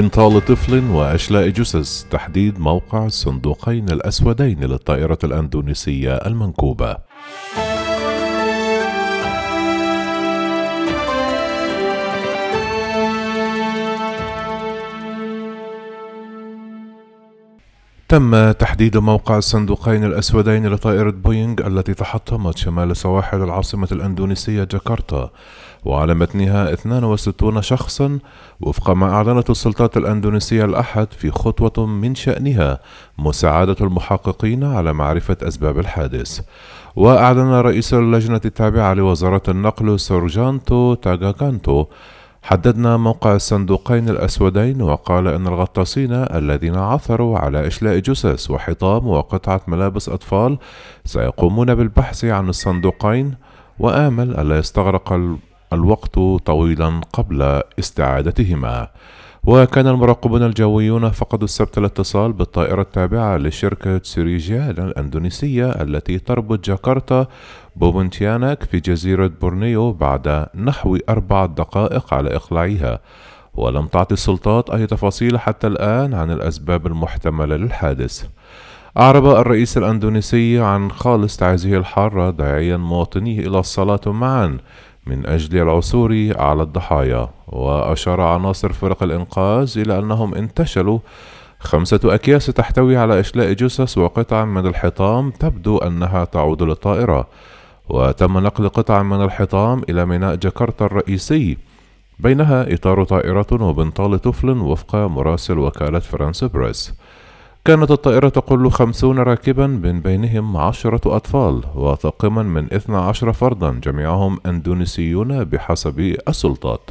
بنطال طفل وأشلاء جثث تحديد موقع الصندوقين الأسودين للطائرة الأندونيسية المنكوبة. تم تحديد موقع الصندوقين الأسودين لطائرة بوينغ التي تحطمت شمال سواحل العاصمة الأندونيسية جاكرتا وعلى متنها 62 شخصا وفق ما أعلنت السلطات الأندونيسية الأحد في خطوة من شأنها مساعدة المحققين على معرفة أسباب الحادث. وأعلن رئيس اللجنة التابعة لوزارة النقل سورجانتو تاغاكانتو حددنا موقع الصندوقين الأسودين وقال أن الغطاسين الذين عثروا على إشلاء جثث وحطام وقطعة ملابس أطفال سيقومون بالبحث عن الصندوقين وآمل ألا يستغرق الوقت طويلا قبل استعادتهما. وكان المراقبون الجويون فقدوا السبت الاتصال بالطائرة التابعة لشركة سيريجيا الأندونيسية التي تربط جاكرتا بوبنتياناك في جزيرة بورنيو بعد نحو أربع دقائق على إقلاعها. ولم تعطي السلطات أي تفاصيل حتى الآن عن الأسباب المحتملة للحادث. أعرب الرئيس الأندونيسي عن خالص تعزيه الحارة داعيا مواطنيه إلى الصلاة معا. من أجل العثور على الضحايا وأشار عناصر فرق الإنقاذ إلى أنهم انتشلوا. خمسة أكياس تحتوي على إشلاء جثث وقطع من الحطام تبدو أنها تعود للطائرة. وتم نقل قطع من الحطام إلى ميناء جاكرتا الرئيسي. بينها إطار طائرة وبنطال طفل وفق مراسل وكالة فرانس بريس. كانت الطائرة تقل خمسون راكبا من بينهم عشرة أطفال وطاقما من اثنى عشر فردا جميعهم أندونيسيون بحسب السلطات.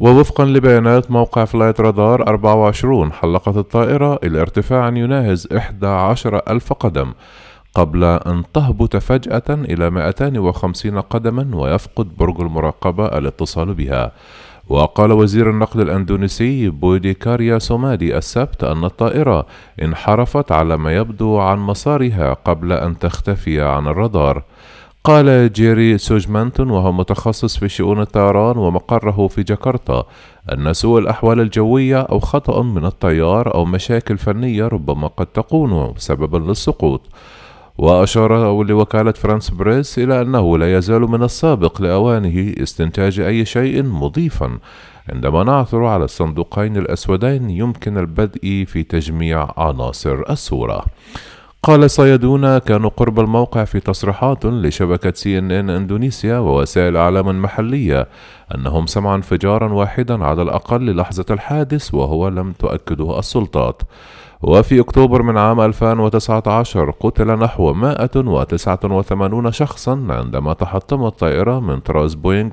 ووفقا لبيانات موقع فلايت رادار 24 حلقت الطائرة إلى ارتفاع يناهز 11 ألف قدم قبل أن تهبط فجأة إلى 250 قدما ويفقد برج المراقبة الاتصال بها. وقال وزير النقل الأندونيسي بوديكاريا سومادي السبت أن الطائرة انحرفت على ما يبدو عن مسارها قبل أن تختفي عن الرادار. قال جيري سوجمانتون وهو متخصص في شؤون الطيران ومقره في جاكرتا أن سوء الأحوال الجوية أو خطأ من الطيار أو مشاكل فنية ربما قد تكون سببا للسقوط. وأشار لوكالة فرانس بريس إلى أنه لا يزال من السابق لأوانه استنتاج أي شيء مضيفا عندما نعثر على الصندوقين الأسودين يمكن البدء في تجميع عناصر الصورة. قال صيادون كانوا قرب الموقع في تصريحات لشبكة سي إن إن إندونيسيا ووسائل إعلام محلية أنهم سمعوا انفجارا واحدا على الأقل لحظة الحادث وهو لم تؤكده السلطات. وفي أكتوبر من عام 2019 قتل نحو 189 شخصا عندما تحطمت طائرة من طراز بوينغ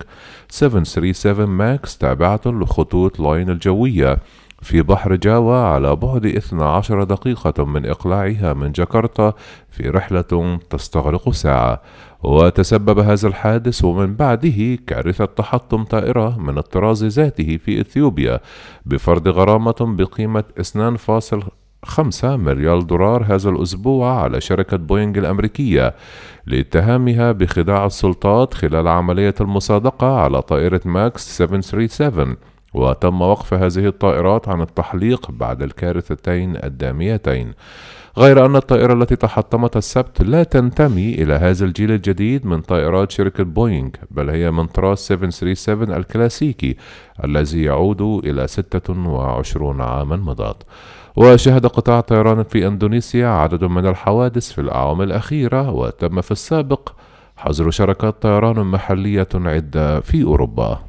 737 ماكس تابعة لخطوط لايون الجوية. في بحر جاوا على بعد 12 دقيقة من إقلاعها من جاكرتا في رحلة تستغرق ساعة. وتسبب هذا الحادث ومن بعده كارثة تحطم طائرة من الطراز ذاته في إثيوبيا بفرض غرامة بقيمة 2.5 خمسة مليار دولار هذا الأسبوع على شركة بوينغ الأمريكية لاتهامها بخداع السلطات خلال عملية المصادقة على طائرة ماكس 737 وتم وقف هذه الطائرات عن التحليق بعد الكارثتين الداميتين. غير أن الطائرة التي تحطمت السبت لا تنتمي إلى هذا الجيل الجديد من طائرات شركة بوينغ بل هي من طراز 737 الكلاسيكي الذي يعود إلى 26 عاما مضت وشهد قطاع الطيران في أندونيسيا عدد من الحوادث في الأعوام الأخيرة وتم في السابق حظر شركات طيران محلية عدة في أوروبا.